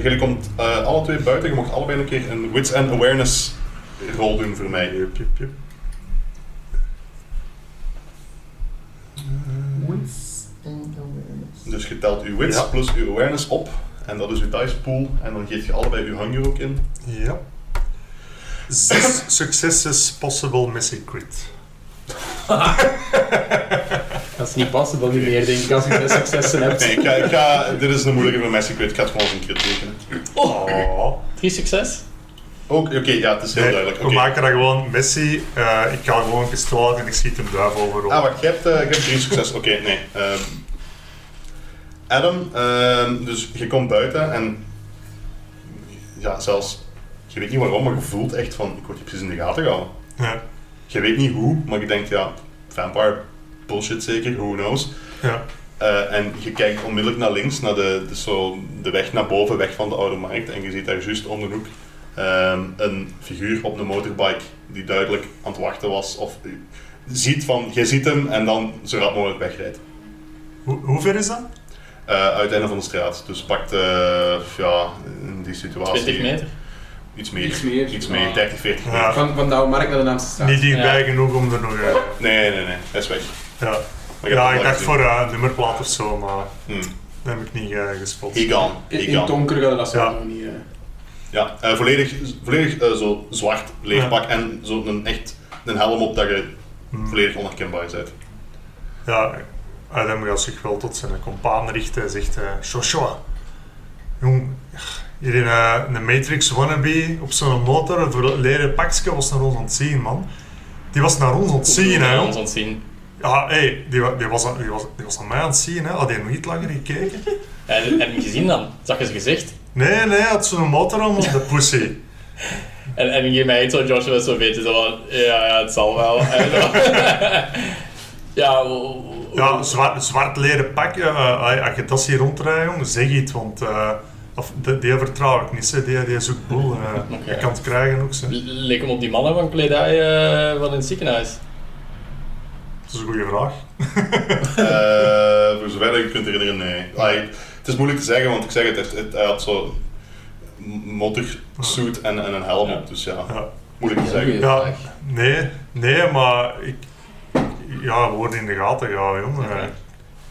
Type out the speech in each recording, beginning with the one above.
Eh jullie komt eh, alle twee buiten. Je mocht allebei een keer een wits and awareness rol doen voor mij. Jup, jup, jup. Wits and awareness. Dus je telt uw wits Ja. plus uw awareness op. En dat is uw dice pool. En dan geef je allebei uw hunger ook in. Ja. Zes successes possible missing crit. Dat is niet possible niet meer, denk ik, als je de successen hebt. Nee, ik ga, ik ga, dit is een moeilijke voor Messi. Ik weet, ik ga het gewoon als een crit tekenen. Oh. Drie succes? Ook, oké, ja, het is heel Nee, duidelijk. we Oké. maken dat gewoon Messi. eh, ik ga gewoon een pistool uit en ik schiet een duif overal. Ah, wacht, je hebt, eh, je hebt drie succes. Oké, nee. Ehm, Adam, ehm, dus je komt buiten en ja, zelfs, je weet niet waarom, maar je voelt echt van, ik word hier precies in de gaten gehouden. Ja. Je weet niet hoe, maar je denkt, ja, vampire bullshit zeker, who knows. Ja. Eh, en je kijkt onmiddellijk naar links, naar de, de, zo, de weg naar boven, weg van de oude markt. En je ziet daar juist om de hoek ehm, een figuur op een motorbike die duidelijk aan het wachten was. Of eh, ziet van, je ziet hem en dan zo rap mogelijk wegrijdt. Hoe, hoe ver is dat? Eh, uit het einde van de straat. Dus pakt, eh, ja, in die situatie... 20 meter? Iets meer. Iets meer. Iets meer, Ah. 30, 40 meter. Ja. Van, van de oude markt naar de Naamse straat. Niet dichtbij Ja. genoeg om er nog. eh, Nee, nee, nee. Hij is weg. Ja, Maar je hebt ja ik dacht gezien. voor een nummerplaat of zo, maar Hmm. dat heb ik niet eh, gespot. He gone. In, in het donker gaat dat Ja. nog niet. eh. Ja, eh, volledig, volledig eh, zo zwart leerpak en zo een echt een helm op dat je Hmm. volledig onherkenbaar bent. Ja, Adam gaat zich wel tot zijn compaan richten en zegt: eh, Joshua, jong, hier in een Matrix wannabe op zo'n motor, een verleden pakje was naar ons aan het zien, man. Die was naar ons aan het zien, hè, Ja, jong. ons aan het zien. Ja, hé, die, die, was aan- die, was, die was aan mij aan het zien, hè. Had hij nog niet langer gekeken? En, en gezien dan? Zag je zijn gezicht? Nee, nee, had zo'n motor aan op de pussy. En, en je mij zo Joshua zo weten, zo van, ja, ja, het zal wel. Zo. ja, Ja, zwart, zwart leren pak, eh, eh, als je dat ziet rondrijden, jong, zeg iets, want... eh, of, die, die vertrouw ik niet, hè. die, die zoekt boel. eh. Je kan het krijgen ook, leek hem op die mannen van kledij eh, van in het ziekenhuis. Dat is een goede vraag. Eh, voor zover ik kunt herinneren, nee. Ah, het is moeilijk te zeggen, want ik zeg het, het, het- hij had zo motorsuit en, en een helm Ja. op, dus ja, Ja. moeilijk te Ja, zeggen. Ja, nee, nee, maar ik... Ja, woorden in de gaten gaan, jongen. Oké.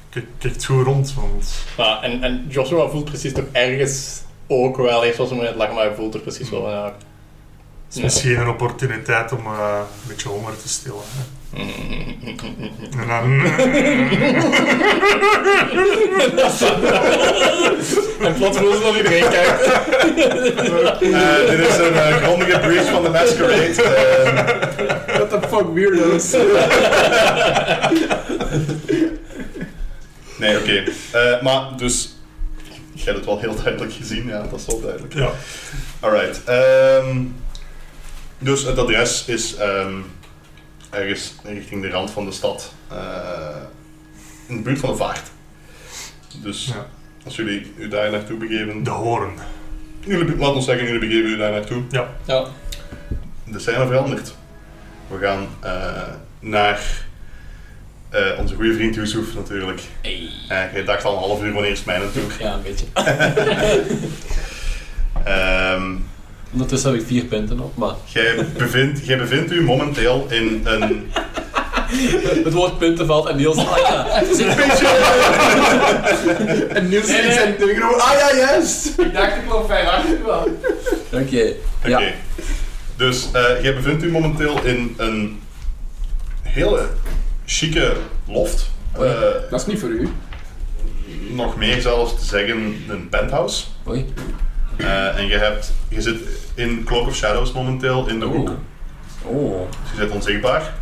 Kijk, kijk het goed rond, want... Maar, en, en Joshua voelt precies toch ergens ook wel, heeft zoals hem net lag, maar hij voelt er precies wel van, ja. Het is misschien een opportuniteit om eh, een beetje honger te stillen. Hè. En plots voelt ze dat iedereen kijkt. Eh, dit is een eh, grondige breach van de masquerade. Eh, What the fuck, weirdos. nee, oké. Eh, maar dus, je hebt het wel heel duidelijk gezien, ja, dat is wel duidelijk. ja. Alright. ehm, dus het adres is ehm, ergens richting de rand van de stad. eh, in de buurt van de vaart. Dus Ja. als jullie u daar naartoe begeven. De horen. Jullie, laat ons zeggen, jullie begeven u daar naartoe. Ja. Ja. De scène verandert. We gaan eh, naar eh, onze goede vriend Yusuf natuurlijk. Hey. Eh, jij dacht al een half uur wanneer is het mijne tour. Ja, een beetje. Ehm, Ondertussen heb ik vier punten op, maar jij, bevindt, jij bevindt u momenteel in een het woord punten valt en Niels... Ah ja, het is een En Niels zijn. Ah ja, juist! Ik dacht, ik loop vijf achter wel. Oké, Oké. ja. Dus eh, jij bevindt u momenteel in een hele chique loft. Eh, Dat is niet voor u. nog meer zelfs te zeggen, een penthouse. Oei. Eh, en je, hebt, je zit in Cloak of Shadows momenteel in de hoek. Oh. Dus je zit onzichtbaar.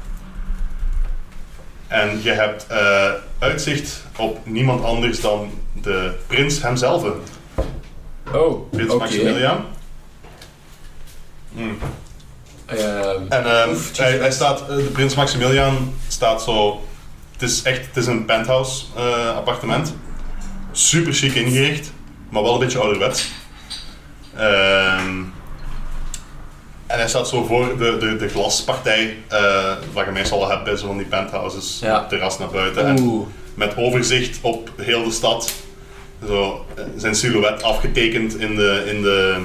En je hebt eh, uitzicht op niemand anders dan de prins hemzelf. Oh, Prins. Maximilian. Hmm. Ehm, En ehm, Oef, hij, hij staat, eh, de prins Maximilian staat zo. Het is echt het is een penthouse eh, appartement. Super chic ingericht, maar wel een beetje ouderwets. Ehm, en hij staat zo voor de, de, de glaspartij, eh wat je meestal al hebt bij zo van die penthouses, Ja. met terras naar buiten. En met overzicht op heel de stad. zo, eh, zijn silhouet afgetekend in de, in de,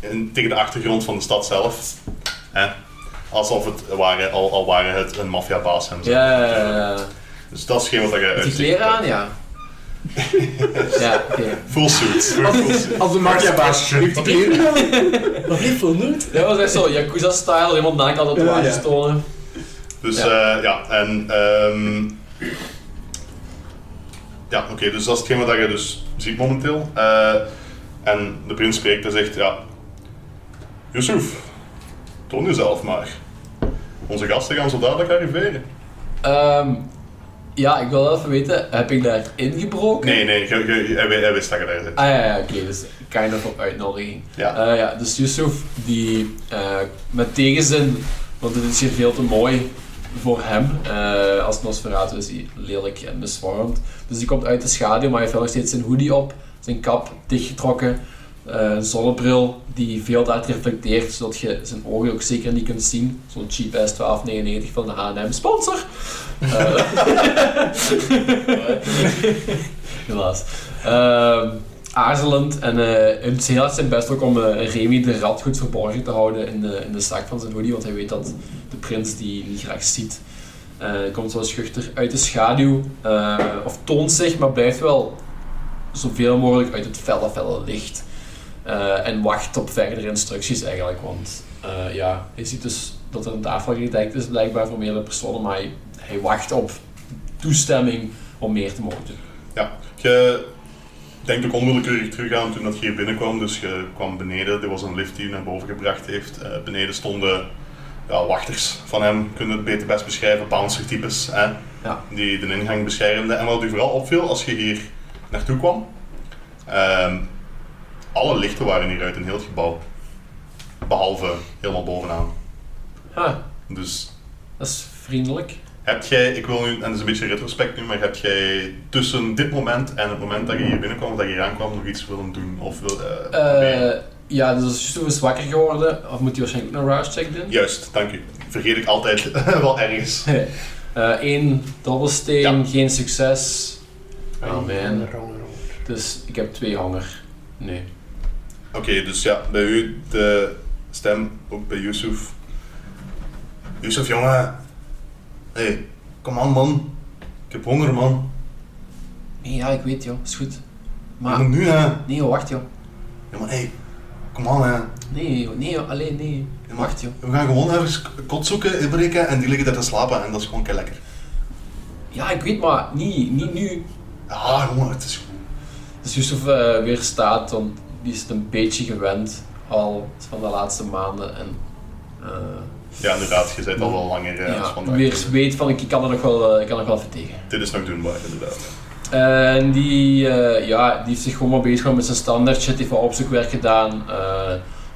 in, tegen de achtergrond van de stad zelf. Hè? Alsof het waren, al, al waren het een maffiabaas hem. Ja, ja, ja, ja. Dus dat is geen wat je Met die kleren aan, ja. Ja, oké. Full suit. Full suit. Als de heeft aan. Nog niet voldoet? Dat was echt zo Yakuza-style, helemaal naakt aan de Ja. Dus Ja. ja, ja en ehm, ja, oké, dus dat is hetgeen wat je dus ziet momenteel. Eh, en de prins spreekt en zegt, ja, Yusuf, toon jezelf maar. Onze gasten gaan zo dadelijk arriveren. Ehm, ja, ik wil wel even weten, heb ik daar ingebroken? Nee, nee, je, je, hij, wi- hij wist dat je daar zit. Ah ja, ja oké, dus kind of op uitnodiging. Ja. Eh, ja, dus Yusuf, die eh, met tegenzin, want het is hier veel te mooi voor hem, eh, als Nosferatu is hij lelijk en misvormd. Dus die komt uit de schaduw, maar hij heeft wel nog steeds zijn hoodie op, zijn kap dichtgetrokken, een zonnebril die veel hard reflecteert, zodat je zijn ogen ook zeker niet kunt zien. Zo'n cheap ass 12,99 van de H&M sponsor. Eh, Helaas. Ehm, aarzelend en hij doet heel zijn best ook om Remy de rat goed verborgen te houden in de, in de zak van zijn hoodie, want hij weet dat de prins die niet graag ziet. Komt zo schuchter uit de schaduw, of toont zich, maar blijft wel zoveel mogelijk uit het felle, felle licht. Eh, en wacht op verdere instructies eigenlijk, want eh, ja, hij ziet dus dat er een tafel gedekt is blijkbaar voor meerdere personen, maar hij, hij wacht op toestemming om meer te mogen doen. Ja, je denkt ook onwillekeurig terug aan toen dat je hier binnenkwam. Dus je kwam beneden, er was een lift die je naar boven gebracht heeft. Eh, beneden stonden ja, wachters van hem, kunnen het beter best beschrijven, bouncer-types, hè, Ja. die de ingang beschermden. En wat u vooral opviel als je hier naartoe kwam, ehm, alle lichten waren hier uit in heel het gebouw. Behalve helemaal bovenaan. Ah, Dus dat is vriendelijk. heb jij, ik wil nu, en dat is een beetje retrospect nu, maar heb jij tussen dit moment en het moment dat je hier binnenkwam, of dat je hier aankwam, nog iets willen doen? Of wil, eh, proberen? Eh ja, dus als Yusuf is wakker geworden, of moet hij waarschijnlijk ook een rush check doen? Juist, dank u. Vergeet ik altijd wel ergens. Eén dobbelsteen, Ja. geen succes. Oh man. Dus ik heb twee honger. Nee. Oké, dus ja, bij u de stem, ook bij Yusuf. Yusuf, jongen. Hé, hey, kom aan, man. Ik heb honger, man. Nee, ja, ik weet joh, is goed. Maar Maar, nu, hè. nee joh, wacht joh. Ja, maar hé, hey, kom aan, hè. Nee joh, nee joh, alleen nee. Wacht joh. We gaan gewoon ergens kot zoeken, inbreken en die liggen daar te slapen en dat is gewoon kei lekker. Ja, ik weet maar, niet, niet nu. Ja, jongen, het is goed. Dus Yusuf eh weer staat, want die is het een beetje gewend al van de laatste maanden. En eh, Ja, inderdaad, je bent al wel langer eh, als ja, vandaag. weer weet van ik kan er nog wel, eh, ik kan er nog wel even tegen. Dit is nog doenbaar, inderdaad. En die, ja, die heeft zich gewoon maar bezig gehouden met zijn standaard shit, heeft wat opzoekwerk gedaan.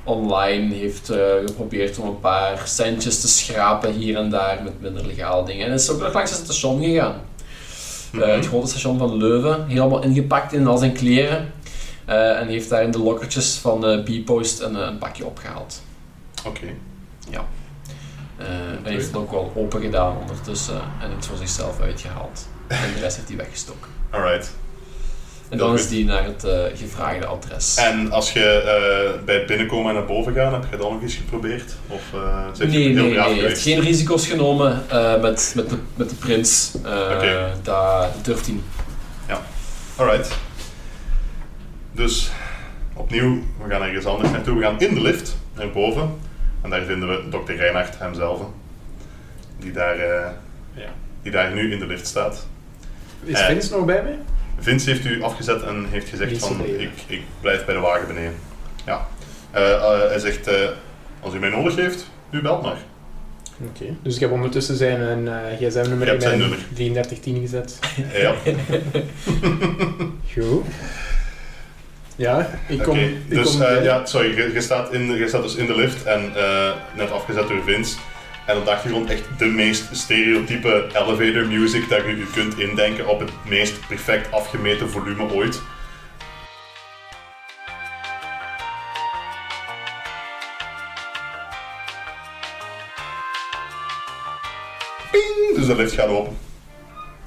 online heeft geprobeerd om een paar centjes te schrapen hier en daar met minder legaal dingen. En is ook nog langs het station gegaan. Eh, Mhm. het grote station van Leuven, helemaal ingepakt in al zijn kleren. Eh, en heeft daar in de lokkertjes van de B-Post een, eh, een pakje opgehaald. Oké. Eh hij heeft het ook wel open gedaan ondertussen en iets voor zichzelf uitgehaald. En de rest heeft hij weggestoken. Alright. En dan is die naar het gevraagde adres. En als je bij het binnenkomen en naar boven gaan, heb je dat nog eens geprobeerd? Of uh, je nee, heel nee, nee. Heeft geen risico's genomen met, met, de, met de prins. Oké. dat, durft hij niet. Alright. Dus, opnieuw, we gaan ergens anders naartoe. We gaan in de lift, naar boven. En daar vinden we dokter Reinhardt hemzelf. Die daar, eh, Ja. die daar nu in de lift staat. Is Eh. Vince nog bij mij? Vince heeft u afgezet en heeft gezegd van, ik, ik blijf bij de wagen beneden. Ja. Eh, hij zegt, als u mij nodig heeft, u belt maar. Oké. Dus ik heb ondertussen zijn een gsm-nummer in mijn nummer. 3310 gezet. Ja, Goed. Ja, ik kom... ik Dus, kom eh, ja, sorry, je, je staat in, je staat dus in de lift en eh, net afgezet door Vince. En op de achtergrond echt de meest stereotype elevator music dat je u kunt indenken op het meest perfect afgemeten volume ooit. Ping! Dus de lift gaat open.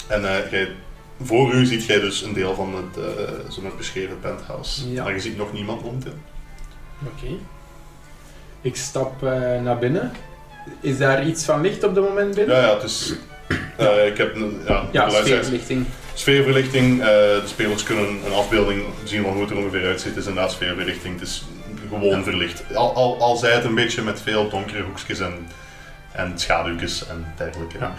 En jij voor u ziet jij dus een deel van het, eh zo net beschreven penthouse. Ja. Maar je ziet nog niemand momenteel. Oké. Ik stap eh, naar binnen. Is daar iets van licht op het moment binnen? Ja, ja, het is... eh, ik heb een ja, Ja, sfeerverlichting. Sfeerverlichting, de spelers kunnen een afbeelding zien van hoe het er ongeveer uitziet. Het is inderdaad sfeerverlichting, het is gewoon verlicht. Al, al, al zij het een beetje met veel donkere hoekjes en, en schaduwtjes en dergelijke. Ja.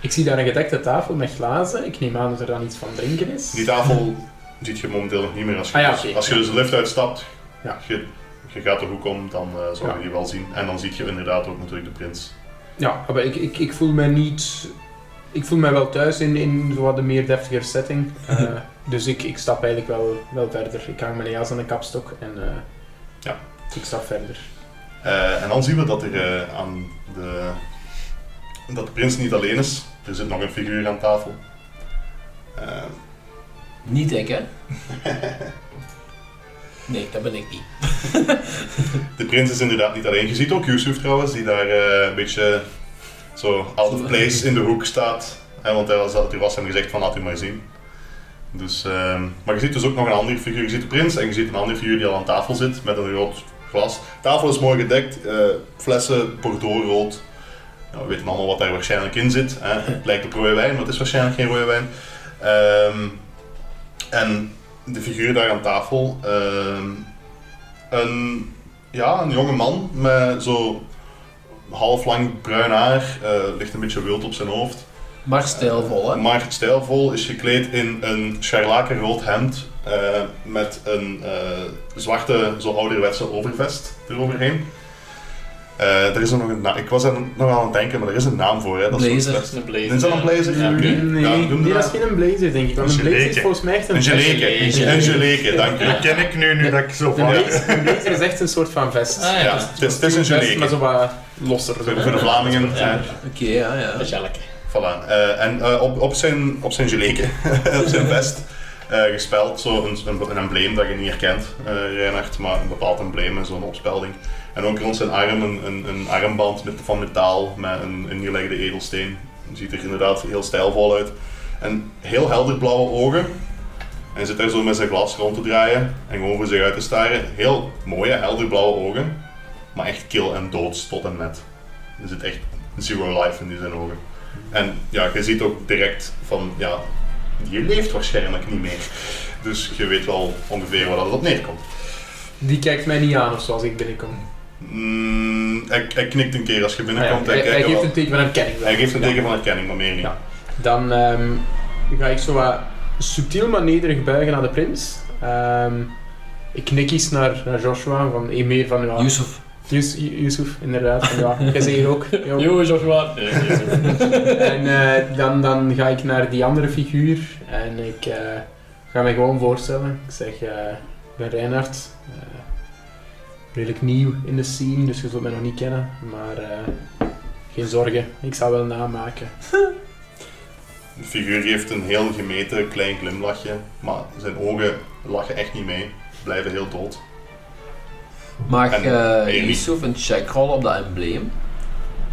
Ik zie daar een gedekte tafel met glazen. Ik neem aan dat er dan iets van drinken is. Die tafel ziet je momenteel nog niet meer. Als je, Ah ja, dus, oké. als je dus de lift uitstapt, Ja. je, je gaat de hoek om, dan eh zal je die wel zien. En dan zie je inderdaad ook natuurlijk de prins. Ja, maar ik, ik, ik voel mij niet... Ik voel mij wel thuis in, in zo wat een meer deftiger setting. Eh, dus ik, ik stap eigenlijk wel, wel verder. Ik hang mijn jas aan de kapstok en eh, Ja. ik stap verder. Eh, en dan zien we dat er eh, aan de, dat de prins niet alleen is. Er zit nog een figuur aan tafel. Eh, Niet ik, hè? Nee, dat ben ik niet. De prins is inderdaad niet alleen. Je ziet ook Yusuf trouwens, die daar eh, een beetje zo out of place in de hoek staat. Hè, want hij was, er was hem gezegd van laat u maar zien. Dus, ehm, maar je ziet dus ook nog een andere figuur. Je ziet de prins en je ziet een andere figuur die al aan tafel zit met een rood glas. De tafel is mooi gedekt, eh, flessen bordeauxrood. Nou, we weten allemaal wat daar waarschijnlijk in zit. Hè. Het lijkt op rode wijn, maar het is waarschijnlijk geen rode wijn. Ehm, en de figuur daar aan tafel, ehm, een ja, een jonge man met zo half lang bruin haar, eh, ligt een beetje wild op zijn hoofd. Maar stijlvol, hè? Maar stijlvol is gekleed in een scharlakenrood hemd eh, met een eh, zwarte, zo ouderwetse overvest eroverheen. Eh, er is er nog een. Ik was er nog aan het denken, maar er is een naam voor. Hè. Dat is Blazer. zo'n Dat is een blazer. Is dat een blazer? Ja. Nee, Ja, nee, de dat is geen blazer, denk ik. Want Een een blazer is geleke. volgens mij echt een... Een geleke. geleke. Een geleke, dank Dat u. ken ik nu, nu dat ik zo Een van... blazer, een blazer is echt een soort van vest. Ah, ja. Ja, het is, het is een Vest, maar geleke. zo wat losser. Zo. Voor, de Vlamingen. Ja. Oké, ja, ja. Dat is jelke. Voilà. Eh, en eh, op, op zijn, op zijn geleke, op zijn vest, gespeld zo een, embleem dat je niet herkent, eh Reinhard, maar een bepaald embleem met zo'n opspelding. En ook rond zijn arm een, een, een armband met, van metaal met een ingelegde edelsteen. Ziet er inderdaad heel stijlvol uit. En heel helder blauwe ogen. En zit daar zo met zijn glas rond te draaien en gewoon voor zich uit te staren. Heel mooie, helder blauwe ogen. Maar echt kil en doods tot en met. Er zit echt zero life in die zijn ogen. En ja, je ziet ook direct van, ja, die leeft waarschijnlijk niet meer. Dus je weet wel ongeveer waar dat op neerkomt. Die kijkt mij niet aan of zo als ik binnenkom. Mm, hij, hij knikt een keer als je Ah ja, binnenkomt. hij, hij geeft wel- een teken van herkenning. hij geeft een Ja. teken van herkenning, maar meer niet. Ja. Dan ehm, ga ik zo wat subtiel maar nederig buigen naar de prins. Ehm, ik knik eens naar, naar Joshua, van een meer van ja, Yusuf. Yus- Yusuf, inderdaad. Ja, jij zegt hier ook. Jo. Joshua. Nee. En eh, dan, dan ga ik naar die andere figuur en ik eh, ga me gewoon voorstellen. Ik zeg, eh, ik ben Reinhard. eh, redelijk nieuw in de scene, dus je zult mij nog niet kennen. Maar eh, geen zorgen, ik zal wel namaken. De figuur geeft een heel gemeten klein glimlachje, maar zijn ogen lachen echt niet mee. Blijven heel dood. Mag En, eh niet. Yusuf een check rollen op dat embleem?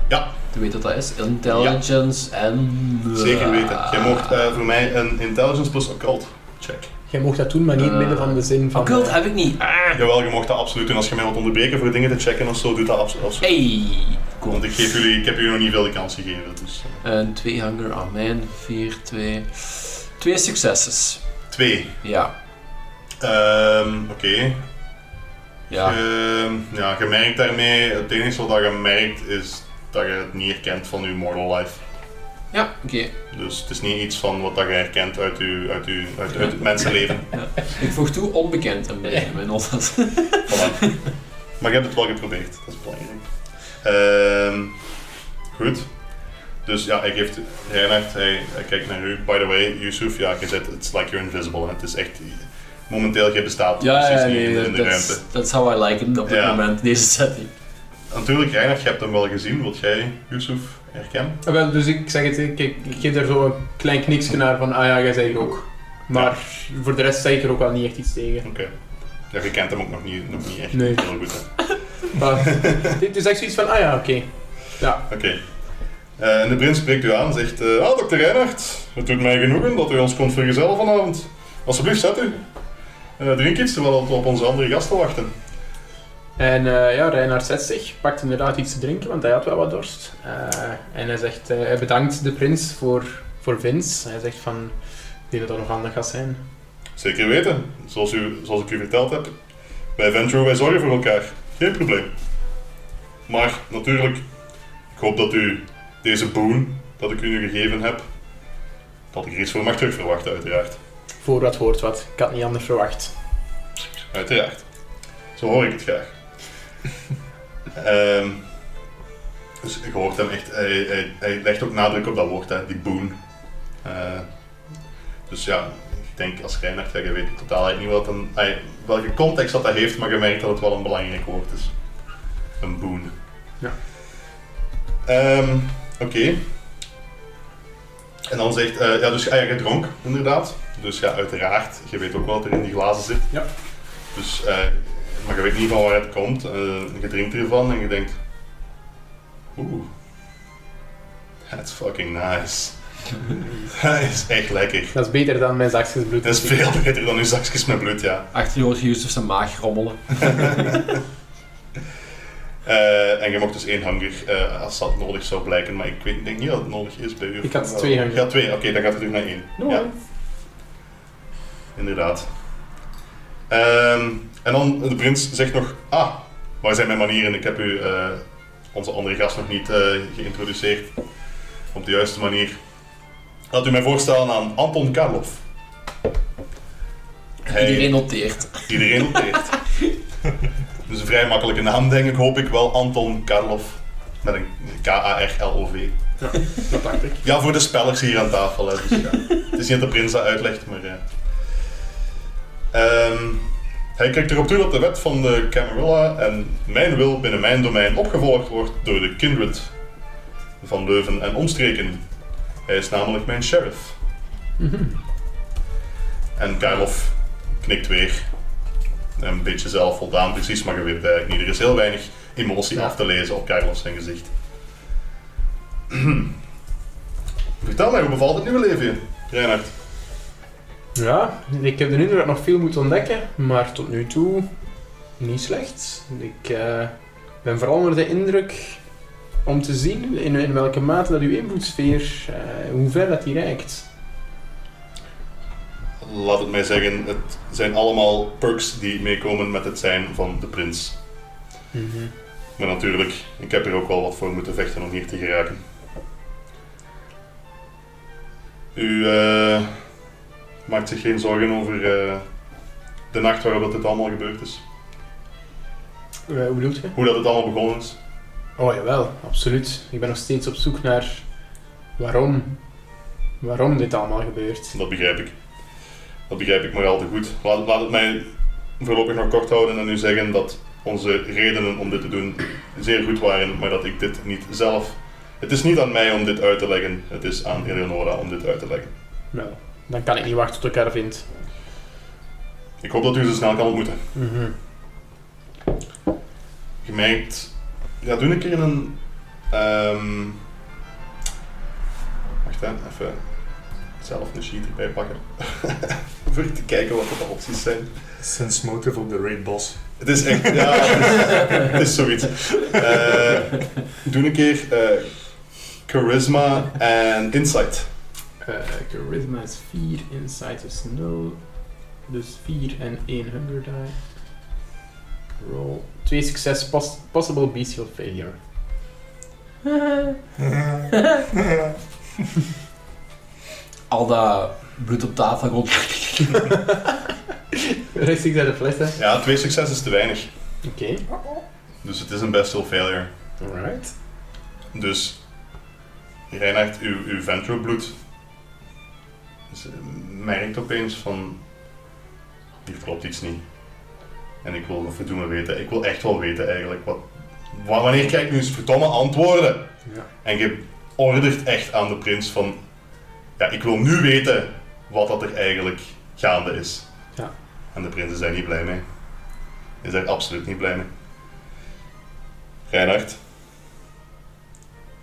Ja. Je weet wat dat is? Intelligence en... Zeker weten. Jij mocht eh, voor mij een intelligence plus occult check. Jij mocht dat doen, maar niet Eh, midden van de zin van... Occult eh, heb ik niet. Ah. Jawel, je mocht dat absoluut doen. Als je mij wilt onderbreken voor dingen te checken of zo, doe dat abso- absoluut. Hey! Cool. Want ik, geef jullie, ik heb jullie nog niet veel de kans gegeven. Dus, eh. En twee hunger aan mijn, vier, twee... Twee successes. Twee. Ja. Ehm, Oké. Ja. Ehm, ja, je merkt daarmee, het enige wat je merkt is dat je het niet herkent van je mortal life. Ja, oké. Dus het is niet iets van wat dat je herkent uit, je, uit, je, uit, uit het mensenleven. Ik voeg toe onbekend embleem in mijn notas. Voilà. Maar je hebt het wel geprobeerd, dat is belangrijk. Ehm, goed. Dus ja, hij geeft Reinhard, hij, hij kijkt naar u. By the way, Yusuf, ja, je zegt, it's like you're invisible. Het is echt, momenteel, je bestaat Ja, precies ja, niet in, de- in ruimte. that's how I like it op dit Ja. moment, deze setting. Natuurlijk, Reinhard, je hebt hem wel gezien. Wilt jij Yusuf herkennen? Ah, wel, dus ik zeg het, ik, ik, ik geef daar zo een klein kniksje naar van, ah ja, jij zei ook. Maar voor de rest zeg ik er ook wel niet echt iets tegen. Oké. Ja, je kent hem ook nog niet, nog niet echt Nee. heel goed. Maar dit is echt zoiets van, ah ja, oké. Ja, Oké. Eh, en de prins spreekt u aan en zegt: eh, Ah, dokter Reinhardt, het doet mij genoegen dat u ons komt vergezellen vanavond. Alsjeblieft, zet u. Drink iets terwijl we op onze andere gasten wachten. En eh, ja, Reinhard zet zich, pakt inderdaad iets te drinken, want hij had wel wat dorst. Eh, en hij zegt, eh, hij bedankt de prins voor, voor Vince. Hij zegt van, dat dat nog handig gaat zijn. Zeker weten, zoals, u, zoals ik u verteld heb. Bij Ventro, wij zorgen voor elkaar. Geen probleem. Maar natuurlijk, ik hoop dat u deze boon dat ik u nu gegeven heb, dat ik er iets voor mag terugverwachten, uiteraard. Voor wat hoort wat, ik had niet anders verwacht. Uiteraard. Zo hoor ik het graag. Ehm, dus je hoort hem echt, hij, hij, hij legt ook nadruk op dat woord, hè, die boon. Eh, dus ja, ik denk als Reinhard, ja, je weet totaal eigenlijk niet wat een, welke context dat, dat heeft, maar je merkt dat het wel een belangrijk woord is. Een boon. Ja. Ehm, Oké. En dan zegt, eh, ja, dus ja, je dronk, inderdaad. Dus ja, uiteraard, je weet ook wat er in die glazen zit. Ja. Dus, eh, maar je weet niet van waar het komt. eh, je drinkt ervan en je denkt, oeh, that's fucking nice. dat is echt lekker. Dat is beter dan mijn zakjes bloed. Dat is veel beter dan uw zakjes met bloed, ja. Achter je hoort je Justus zijn maag rommelen. Eh, en je mocht dus één hanger eh, als dat nodig zou blijken, maar ik weet, denk niet dat het nodig is bij u. Ik had twee hangers. Ja, twee. Oké, dan gaat het terug naar één. No, ja, inderdaad. Ehm, en dan de prins zegt nog, ah, waar zijn mijn manieren? Ik heb u eh, onze andere gast nog niet eh, geïntroduceerd op de juiste manier. Laat u mij voorstellen aan Anton Karlov. Hij- Iedereen noteert. Iedereen noteert. dus een vrij makkelijke naam, denk ik, hoop ik wel. Anton Karlov. Met een K-A-R-L-O-V. dat dacht ik. Ja, voor de spellers hier aan tafel. Hè, dus ja. Het is niet dat de prins dat uitlegt, maar... ja. Ehm, hij kijkt erop toe dat de wet van de Camarilla en mijn wil binnen mijn domein opgevolgd wordt door de kindred van Leuven en omstreken. Hij is namelijk mijn sheriff. En Karloff knikt weer. Een beetje zelfvoldaan, precies, maar je weet eigenlijk niet. Er is heel weinig emotie Ja. af te lezen op Karloff zijn gezicht. Vertel mij, hoe bevalt het nieuwe leven, Reinhard? Ja, ik heb de indruk dat ik nog veel moet ontdekken, maar tot nu toe niet slecht. Ik eh, ben vooral onder de indruk om te zien in, in welke mate dat uw invloedssfeer, eh, hoe ver dat die reikt. Laat het mij zeggen, het zijn allemaal perks die meekomen met het zijn van de prins. Maar natuurlijk, ik heb er ook wel wat voor moeten vechten om hier te geraken. U eh, maakt zich geen zorgen over eh, de nacht waarop dat dit allemaal gebeurd is. Eh, hoe bedoelt je? Hoe dat het allemaal begonnen is. Oh jawel, absoluut. Ik ben nog steeds op zoek naar waarom, waarom dit allemaal gebeurt. Dat begrijp ik. Dat begrijp ik maar al te goed. Laat, laat het mij voorlopig nog kort houden en u zeggen dat onze redenen om dit te doen zeer goed waren, maar dat ik dit niet zelf. Het is niet aan mij om dit uit te leggen, het is aan Eleonora om dit uit te leggen. Nou, dan kan ik niet wachten tot ik haar vind. Ik hoop dat u ze snel kan ontmoeten. Mhm. Je merkt. Ja, doe een keer een. ehm wacht hè, even zelf een sheet erbij pakken. Voor te kijken wat de opties zijn. Sense motive op de raid boss. Het is echt, ja, het is, het is zoiets. Eh, doe een keer eh, charisma en insight. Eh, charisma is 4, insight is 0. Dus 4 en 1 hunger die. Roll. 2 succes, pos- possible bestial failure. Al dat bloed op tafel rond. Rechts ik naar de fles, hè? Ja, twee succes is te weinig. Oké. Dus het is een best wel failure. Alright. Dus, Reinhard, uw, uw ventrobloed dus, eh, merkt opeens van, hier klopt iets niet. En ik wil verdoemen weten, ik wil echt wel weten eigenlijk, wat, wa- wanneer krijg ik nu eens verdomme antwoorden? Ja. En je ordert echt aan de prins van, ja, ik wil nu weten wat dat er eigenlijk gaande is. Ja. En de prins is daar niet blij mee. Is daar absoluut niet blij mee. Reinhard,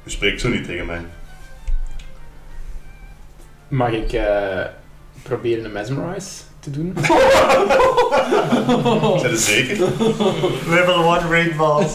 U spreekt zo niet tegen mij. Mag ik eh, proberen een mesmerize te doen? Zijn er zeker? Level 1 rainballs.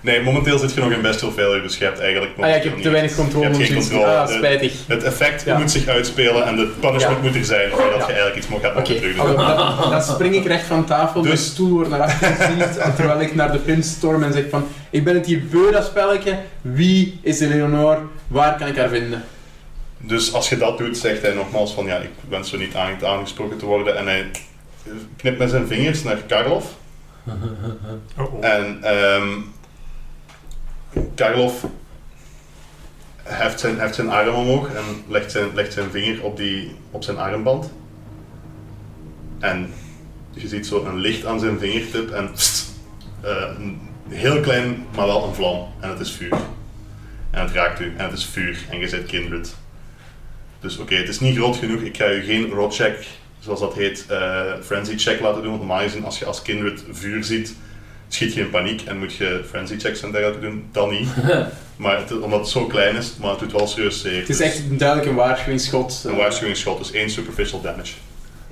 Nee, momenteel zit je nog in best wel failure, dus je hebt eigenlijk nog Ah ja, ik heb te weinig controle. Je hebt geen controle. Ah, De- spijtig. Het effect Ja. moet zich uitspelen en de punishment Ja. moet er zijn voordat Ja. je eigenlijk iets mag hebben Oké, okay. terug. allee, dan, dan spring ik recht van tafel, Dus- de stoel wordt naar achteren geziet, terwijl ik naar de prins storm en zeg van ik ben het hier beu, dat spelletje. Wie is Eleonore? Waar kan ik haar vinden? Dus als je dat doet, zegt hij nogmaals van ja, ik wens zo niet aange- aangesproken te worden. En hij knipt met zijn vingers naar Karloff. Oh, oh. En ehm Karloff heft zijn, heft zijn arm omhoog en legt zijn, legt zijn vinger op, die, op zijn armband. En je ziet zo een licht aan zijn vingertip en pst, eh, een heel klein, maar wel een vlam. En het is vuur. En het raakt u en het is vuur en je zit kindred. Dus oké, het is niet groot genoeg. Ik ga u geen rot check, zoals dat heet, eh frenzy check laten doen. Want normaal gezien, als je als kindred vuur ziet, schiet je in paniek en moet je frenzy checks en dergelijke doen. Dan niet. Maar het, omdat het zo klein is, maar het doet wel serieus zeer. Het is Dus echt duidelijk een waarschuwingsschot. een waarschuwingsschot, dus één superficial damage.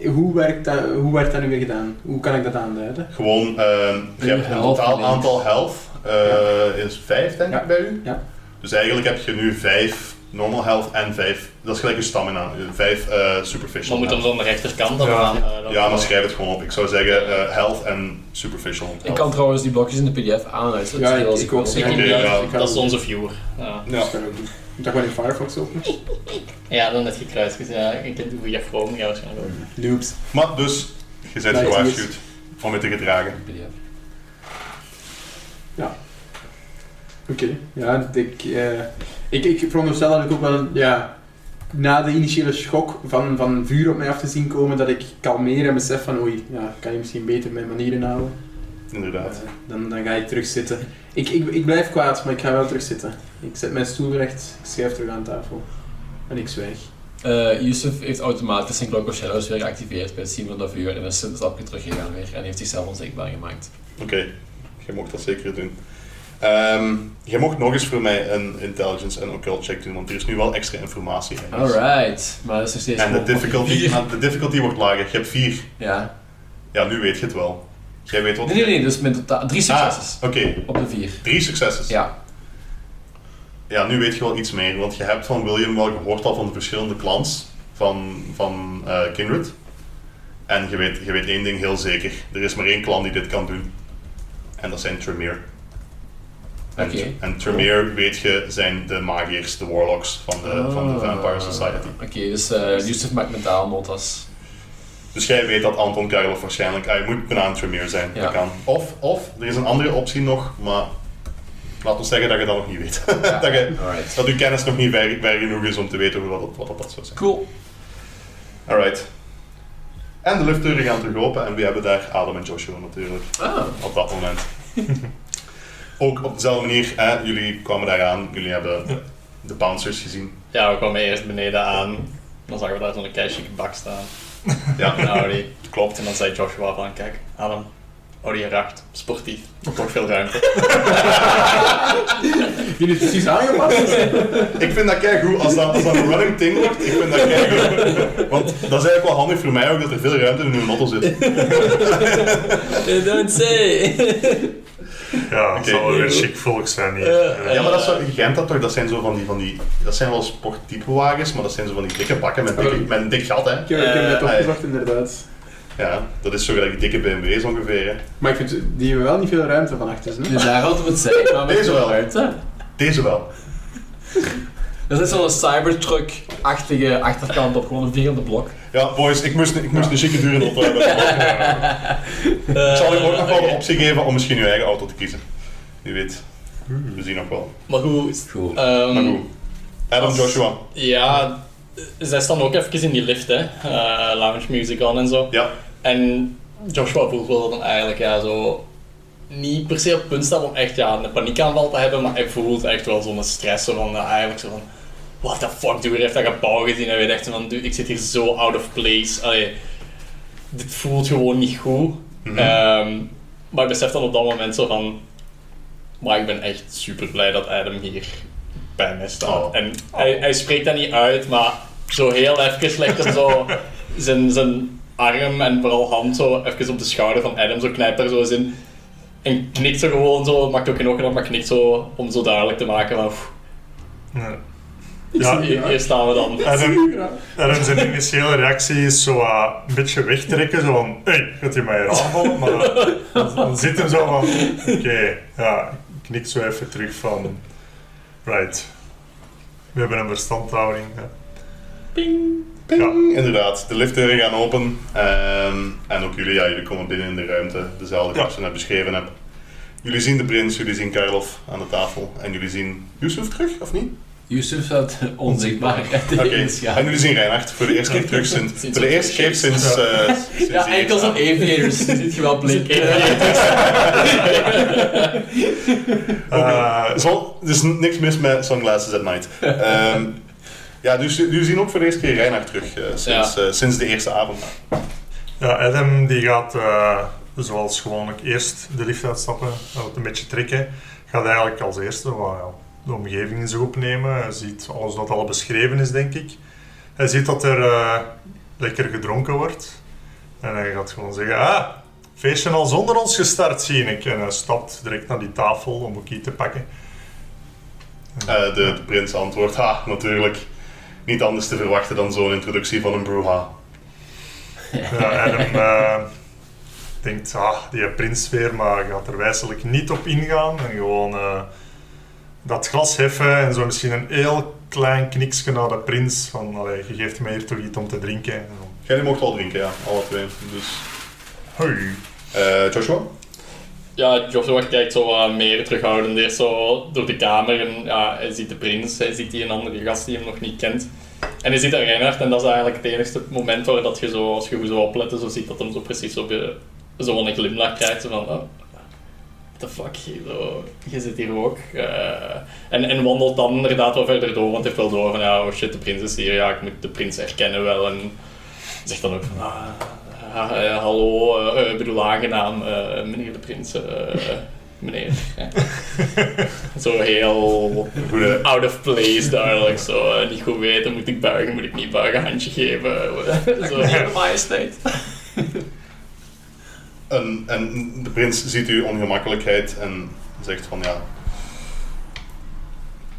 Hoe werkt, dat, hoe werd dat nu weer gedaan? Hoe kan ik dat aanduiden? Gewoon, ehm, je hebt een totaal aantal health, eh, is 5 denk Ja. ik bij u. Ja. Dus eigenlijk heb je nu 5 normal health en 5, dat is gelijk je stamina, 5 Maar superficial moet hem aan de rechterkant dan Ja. aan, eh, dan- Ja, maar schrijf het gewoon op. Ik zou zeggen eh, health en superficial Ik health. kan trouwens die blokjes in de pdf aanwijzen. Ja, ik- ik wil. ook Ik. Oké, inderdaad, ja. Ik ga dat is onze viewer. Ja. Ja. Dat kan ik doen. Moet dat gewoon in Firefox openen? ja, dan net gekruist. Dus ja, ik ken hoe je Chrome ja, waarschijnlijk ook. Loops. Maar dus, je bent gewaarschuwd om het te gedragen. PDF. Oké, ja, ik, eh, ik, ik veronderstel dat ik ook wel, ja, na de initiële schok van, van vuur op mij af te zien komen, dat ik kalmeer en besef van, oei, ja, kan je misschien beter mijn manieren houden. Inderdaad. Eh, dan, dan ga ik terug zitten. Ik, ik, ik blijf kwaad, maar ik ga wel terug zitten. Ik zet mijn stoel recht, ik schrijf terug aan tafel. En ik zwijg. Eh, Yusuf heeft automatisch zijn Clock of Shadows weer geactiveerd bij het zien van dat vuur en is een stapje teruggegaan weer en heeft zichzelf onzichtbaar gemaakt. Oké, je mocht dat zeker doen. Ehm, je mocht nog eens voor mij een intelligence en occult check doen, want er is nu wel extra informatie in. Alright, maar dat is nog steeds En de difficulty, de difficulty wordt lager. Je hebt vier. Ja. Ja, nu weet je het wel. Jij weet wat Nee, nee, nee, dus met totaal drie successen Ah, Oké, op de vier. drie successes. Ja. Ja, nu weet je wel iets meer, want je hebt van William wel gehoord al van de verschillende clans van, van eh, Kindred. En je weet, je weet één ding heel zeker. Er is maar één clan die dit kan doen. En dat zijn Tremere. En, Tremere, weet je, zijn de magiërs, de warlocks van de, van de Vampire Society. Oké, dus eh Yusuf maakt mentaal notas. Dus jij weet dat Anton Karloff waarschijnlijk, hij moet een Tremere zijn. Ja. Dat kan. Of, of, er is een andere optie nog, maar laat ons zeggen dat je dat nog niet weet. Ja. dat, je, Alright. dat uw kennis nog niet ver, ver genoeg is om te weten wat dat, wat dat, zou zijn. Cool. Alright. En de luchtdeuren gaan terug open en we hebben daar Adam en Joshua natuurlijk, Ah, op dat moment. Ook op dezelfde manier, hè, jullie kwamen daar aan, jullie hebben de bouncers gezien. Ja, we kwamen eerst beneden aan. Dan zagen we daar zo'n keischique bak staan. Ja, Een Audi. Klopt. En dan zei Joshua van, kijk, Adam, Audi R8, sportief. Toch veel ruimte. Die is precies aangepast. ik vind dat kei goed als dat, als dat een running thing wordt. Ik vind dat kei goed. Want dat is eigenlijk wel handig voor mij ook dat er veel ruimte in uw auto zit. don't say. Ja, het zal wel weer chic volk zijn hier. Ja, maar dat is zo, Gent dat toch, dat zijn zo van die, van die, dat zijn wel sporttype wagens, maar dat zijn zo van die dikke bakken met, dikke, met een dik gat, hè. Ik heb, ik heb net Eh, opgezocht, inderdaad. Ja, dat is zo gelijk die dikke BMW's ongeveer, hè. Maar ik vind, die hebben wel niet veel ruimte van achter. Hè? Dus daar hadden we het zijn, maar Deze wel. ruimte. Deze wel. Dat is zo'n Cybertruck-achtige achterkant op gewoon een vierende blok. Ja, boys, ik moest, ik moest een chique dure auto hebben. ik zal u ook nog wel de optie geven om misschien uw eigen auto te kiezen. Wie weet. We zien nog wel. Maar goed, Goed. ehm, Maar goed. Adam als- Joshua. Ja, zij staan ook even in die lift, hè. Eh, lounge music on en zo. Ja. En Joshua voelt wel dan eigenlijk ja, zo niet per se op het punt staan om echt ja, een paniekaanval te hebben, maar hij voelt echt wel zo'n stress zo van eh, eigenlijk zo van what the fuck, dude, hij heeft dat gebouw gezien en echt zo van dude, ik zit hier zo out of place. Allee, dit voelt gewoon niet goed. Mhm. Ehm, maar ik besef dan op dat moment zo van Maar ik ben echt super blij dat Adam hier bij mij staat. Oh. En hij, hij spreekt dat niet uit, maar zo heel even legt hem zo zijn, zijn arm en vooral hand zo even op de schouder van Adam, zo knijpt er zo eens in. En knikt zo gewoon zo, maakt ook geen ogen op, maar knikt zo om zo duidelijk te maken van... Ja. Ja, hier, hier staan we dan. Adam zijn initiële reactie is zo een beetje wegtrekken, zo van, hé, hey, gaat hij mij hier aanvallen? Maar dan, dan zit hem zo van, oké, ja, ik knik zo even terug van, right, we hebben een verstandhouding. Ja. Ping. Ping, inderdaad. De liftdeuren gaan open. ehm, en ook jullie, ja, jullie komen binnen in de ruimte. Dezelfde Ja. zoals je net beschreven hebt. Jullie zien de prins, jullie zien Karloff aan de tafel. En jullie zien Yusuf terug, of niet? Yusuf staat onzichtbaar Oké. En jullie zien Reinhard voor de eerste keer terug sinds... Sinds Voor de eerste keer sinds... eh, sinds Ja, enkel zo'n eerste aviators ziet je wel blinken. Eh, Zo, er is niks mis met sunglasses at night. Ehm, ja, dus jullie zien ook voor de eerste keer Reinhard terug eh, sinds, eh, sinds de eerste avond. ja, Adam die gaat, eh, zoals gewoonlijk, eerst de lift uitstappen, wat een beetje trekken. Gaat eigenlijk als eerste wat, ja, de omgeving in zich opnemen. Hij ziet alles wat al beschreven is, denk ik. Hij ziet dat er eh, lekker gedronken wordt. En hij gaat gewoon zeggen, ah, feestje al zonder ons gestart, zie ik. En hij stapt direct naar die tafel om ook iets te pakken. Eh, de, de prins antwoordt, ha, natuurlijk. Niet anders te verwachten dan zo'n introductie van een bruha. Ja, Adam eh, denkt, ah, die prins weer, maar gaat er wijselijk niet op ingaan. En gewoon dat glas heffen en zo misschien een heel klein kniksje naar de prins. Van, allee, je geeft mij hier toch iets om te drinken. En dan, Jij mocht wel drinken, ja, alle twee. Dus, hoi. eh, Joshua? Ja, Joshua kijkt zo wat meer terughoudend eerst zo door de kamer en ja, hij ziet de prins, hij ziet die een andere gast die hem nog niet kent. En hij ziet daar Reinhard en dat is eigenlijk het enige moment waar dat je zo, als je goed zo oplet, zo ziet dat hem zo precies op je, zo een glimlach krijgt, zo van, oh, the fuck, je, zo, je zit hier ook. Eh, en, en wandelt dan inderdaad wel verder door, want hij heeft wel door van, ja, oh shit, de prins is hier, ja, ik moet de prins herkennen wel. En zegt dan ook van, ah, ah, eh, hallo, ik bedoel aangenaam, eh, meneer de prins, eh, meneer. zo heel out of place duidelijk, zo niet goed weten, moet ik buigen, moet ik niet buigen, handje geven. zo. Majesteit. En, en de prins ziet uw ongemakkelijkheid en zegt van, ja...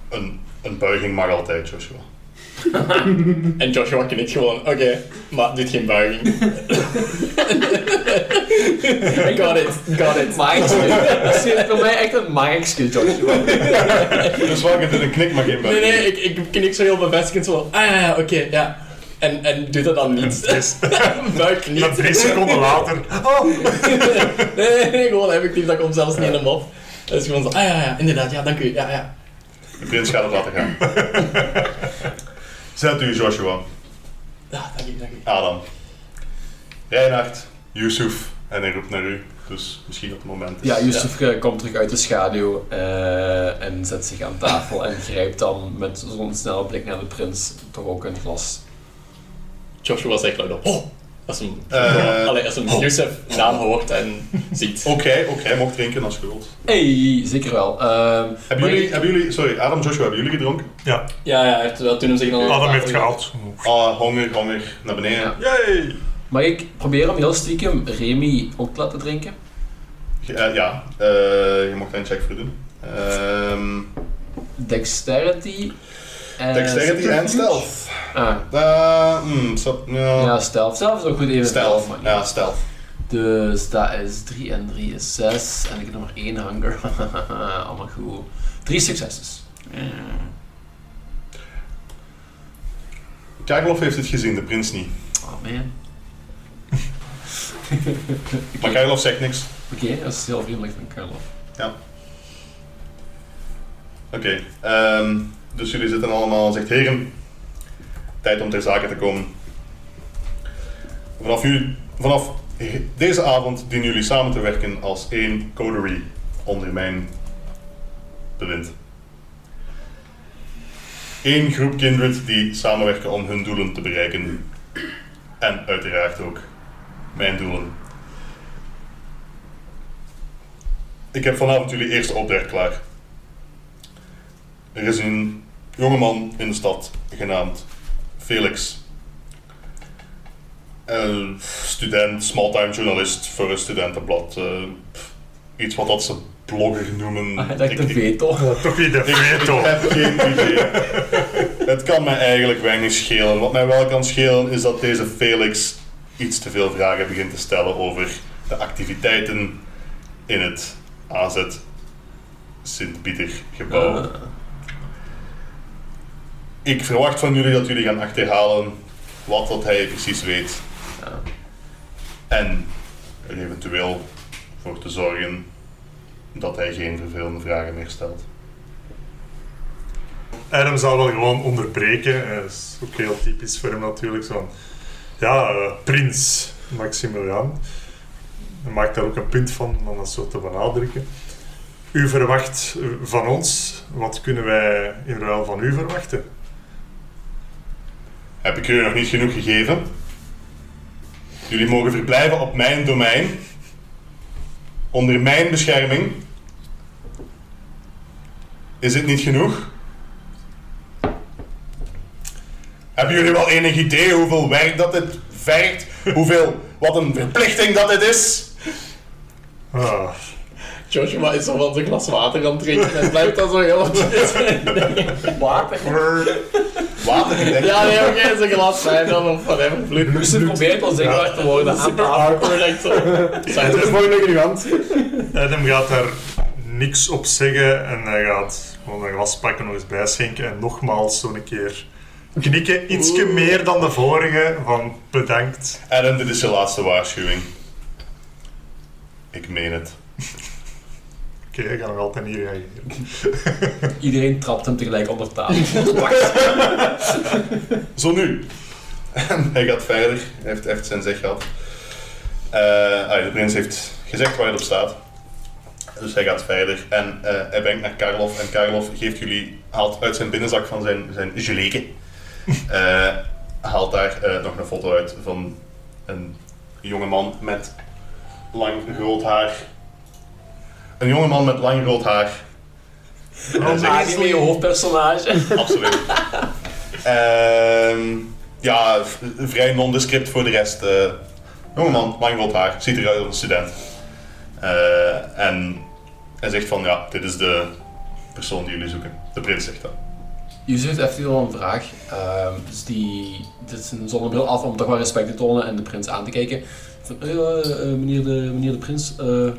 Een, een buiging mag altijd, Joshua. En Joshua knikt gewoon, oké, maar doet geen buiging. got it, got it. Mike Dat is voor mij echt een Mike-skill, Joshua. Dus waar je een knik, maar geen Nee, buiging. nee, ik, ik knik zo heel bevestigend zo ah ja, oké, ja. En, en doet dat dan niet. Buik niet. drie seconden later, oh, Nee, nee, nee, gewoon effectief, dat komt zelfs niet in hem op. Dat is gewoon zo, ah ja, ja, inderdaad, ja, dank u, ja, ja. De prins gaat het laten gaan. Zet u, Joshua. Ja, dank u, dank u. Adam. Reinhard, Yusuf en hij roept naar u. Dus misschien op het moment. is- Ja, Yusuf eh, komt terug uit de schaduw eh, en zet zich aan tafel en grijpt dan met zo'n snelle blik naar de prins toch ook een glas. Joshua zegt luid op, oh, als hem, Eh, allee, als hem oh. Yusuf naam hoort en ziet. Ook hij, ook hij mocht drinken als wilt. Hey, zeker wel. Ehm, Hebben jullie, ik- hebben jullie, sorry, Adam, Joshua, hebben jullie gedronken? ja, Ja, ja, heeft wel toen hem zich dan... Adam heeft gehaald. Ah, honger, honger, naar beneden. Ja. Yay! Mag ik proberen om heel stiekem Remy ook te laten drinken? Eh, ja, eh, je mocht daar een check voor doen. Ehm Dexterity. En dexterity en stealth. Ah, Uh, mm, so- ja. ja, stealth. Stealth is ook goed even stealth. maar. Ja, stealth. Dus dat is 3 en 3 is 6. En ik heb nog maar 1 hunger. Allemaal goed. 3 successes. Karloff heeft het gezien, de prins niet. Oh man. Maar Karloff zegt niks. Oké, dat is heel vriendelijk van Karloff. Oké, ehm, dus jullie zitten allemaal, zegt heren, tijd om ter zake te komen. Vanaf, vanaf deze avond dienen jullie samen te werken als één coterie onder mijn bewind. Eén groep kindred die samenwerken om hun doelen te bereiken. En uiteraard ook mijn doelen. Ik heb vanavond jullie eerste opdracht klaar. Er is een jongeman in de stad genaamd Felix. Eh, student, smalltime journalist voor een studentenblad. Eh, iets wat dat ze blogger noemen. Hij dacht Ik- de veto. Toch niet de ik, ik veto. heb geen idee. Het kan mij eigenlijk weinig schelen. Wat mij wel kan schelen is dat deze Felix iets te veel vragen begint te stellen over de activiteiten in het AZ Sint-Pieter gebouw. Eh, Ik verwacht van jullie dat jullie gaan achterhalen wat dat hij precies weet. ja. En er eventueel voor te zorgen dat hij geen vervelende vragen meer stelt. Adam zal wel gewoon onderbreken. eh, Dat is ook heel typisch voor hem natuurlijk. Zo van, ja, eh, prins Maximilian. Hij maakt daar ook een punt van om dat zo te benadrukken. U verwacht van ons, wat kunnen wij in ruil van u verwachten? Heb ik jullie nog niet genoeg gegeven? Jullie mogen verblijven op mijn domein, onder mijn bescherming. Is dit niet genoeg? Hebben jullie wel enig idee hoeveel werk dat dit vergt? Hoeveel, wat een verplichting dat dit is? Ah, Joshua is al van zijn glas water aan het drinken en blijft dan zo heel wat Water? Water. Ja, nee, oké, zijn glas wijn dan of whatever. Bloed. Lucifer probeert al zeker te worden Super awkward, echt zo. Zijn Het is mooi nog in uw hand. Adam gaat daar niks op zeggen en hij gaat gewoon een glas pakken, nog eens bijschenken en nogmaals zo'n keer knikken. Ietsje meer dan de vorige, van bedankt. Adam, dit is je laatste waarschuwing. Ik meen het. Oké, ik ga nog altijd niet reageren. Iedereen trapt hem tegelijk onder tafel. Zo nu. En hij gaat verder. Hij heeft echt zijn zeg gehad. Eh, ah, de prins heeft gezegd waar het op staat. Dus hij gaat verder en eh, hij brengt naar Karloff. En Karloff geeft jullie, haalt uit zijn binnenzak van zijn, zijn geleken, eh, haalt daar eh, nog een foto uit van een jonge man met lang rood haar. Een jonge man met lang rood haar. Anime je hoofdpersonage. Absoluut. Ehm, ja, vrij nondescript voor de rest. eh jongeman, lang rood haar, ziet eruit als een student. Eh, en hij zegt van, ja, dit is de persoon die jullie zoeken. De prins zegt dat. Yusuf heeft even wel een vraag. Ehm, dus die, dit is een zonnebril af om toch wel respect te tonen en de prins aan te kijken. Van, eh, eh, meneer, de, meneer de prins, eh,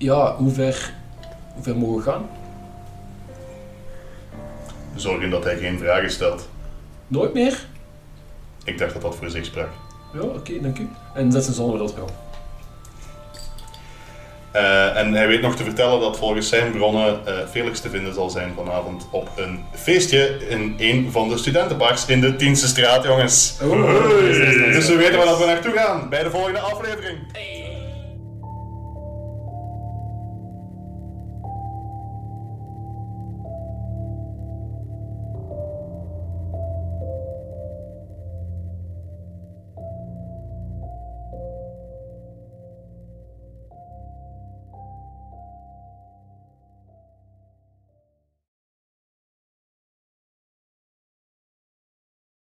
ja, hoe ver, hoe ver mogen we gaan? Zorgen dat hij geen vragen stelt. Nooit meer? Ik dacht dat dat voor zich sprak. Ja, oké, dank u. En zet zijn zonnebril terug op. Eh, en hij weet nog te vertellen dat volgens zijn bronnen eh, Felix te vinden zal zijn vanavond op een feestje in een van de studentenparks in de Tienste straat, jongens. Oh, Dus we weten waar dat we naartoe gaan bij de volgende aflevering. Hey.